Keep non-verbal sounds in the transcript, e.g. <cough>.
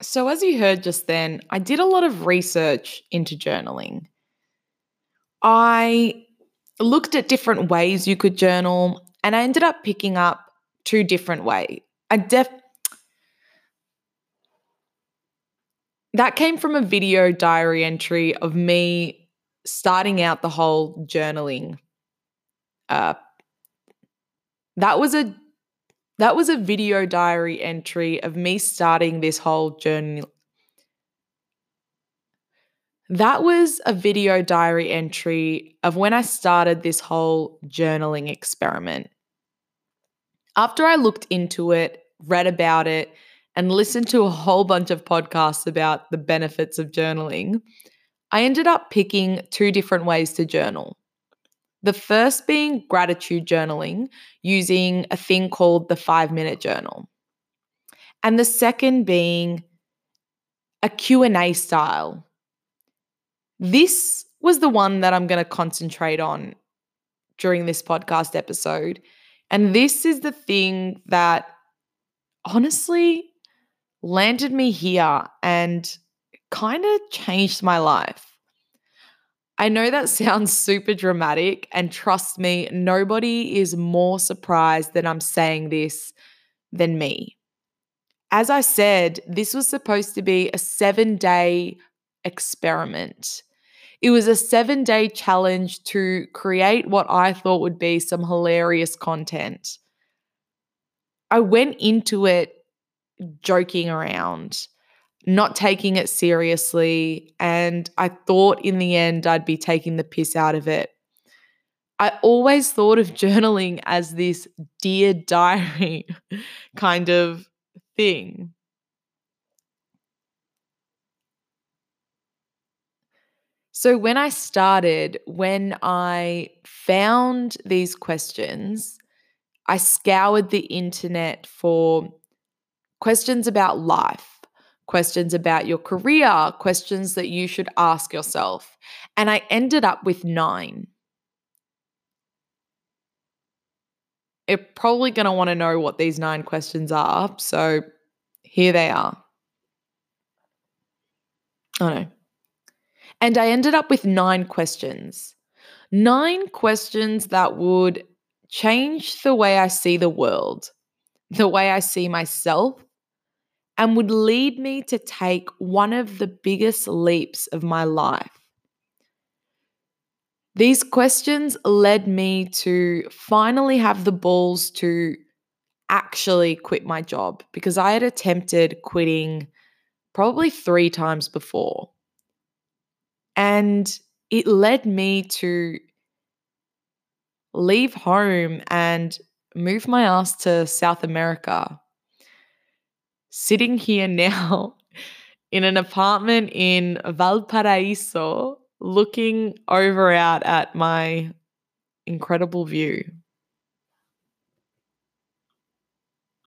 So, as you heard just then, I did a lot of research into journaling. I looked at different ways you could journal, and I ended up picking up two different ways. I def that came from a video diary entry of me starting out the whole journaling. Uh, that was a that was a video diary entry of me starting this whole journey. That was a video diary entry of when I started this whole journaling experiment. After I looked into it, read about it, and listened to a whole bunch of podcasts about the benefits of journaling, I ended up picking two different ways to journal. The first being gratitude journaling using a thing called the five minute journal. And the second being a Q&A style. This was the one that I'm going to concentrate on during this podcast episode. And this is the thing that honestly landed me here and kind of changed my life. I know that sounds super dramatic, and trust me, nobody is more surprised that I'm saying this than me. As I said, this was supposed to be a seven day experiment. It was a seven day challenge to create what I thought would be some hilarious content. I went into it joking around not taking it seriously. And I thought in the end I'd be taking the piss out of it. I always thought of <laughs> journaling as this dear diary <laughs> kind of thing. So, when I started, when I found these questions, I scoured the internet for questions about life questions about your career, questions that you should ask yourself. And I ended up with nine. You're probably going to want to know what these nine questions are. So here they are. Oh no. And I ended up with nine questions. Nine questions that would change the way I see the world, the way I see myself, and would lead me to take one of the biggest leaps of my life. These questions led me to finally have the balls to actually quit my job because I had attempted quitting probably three times before. And it led me to leave home and move my ass to South America sitting here now <laughs> in an apartment in Valparaiso, looking over out at my incredible view.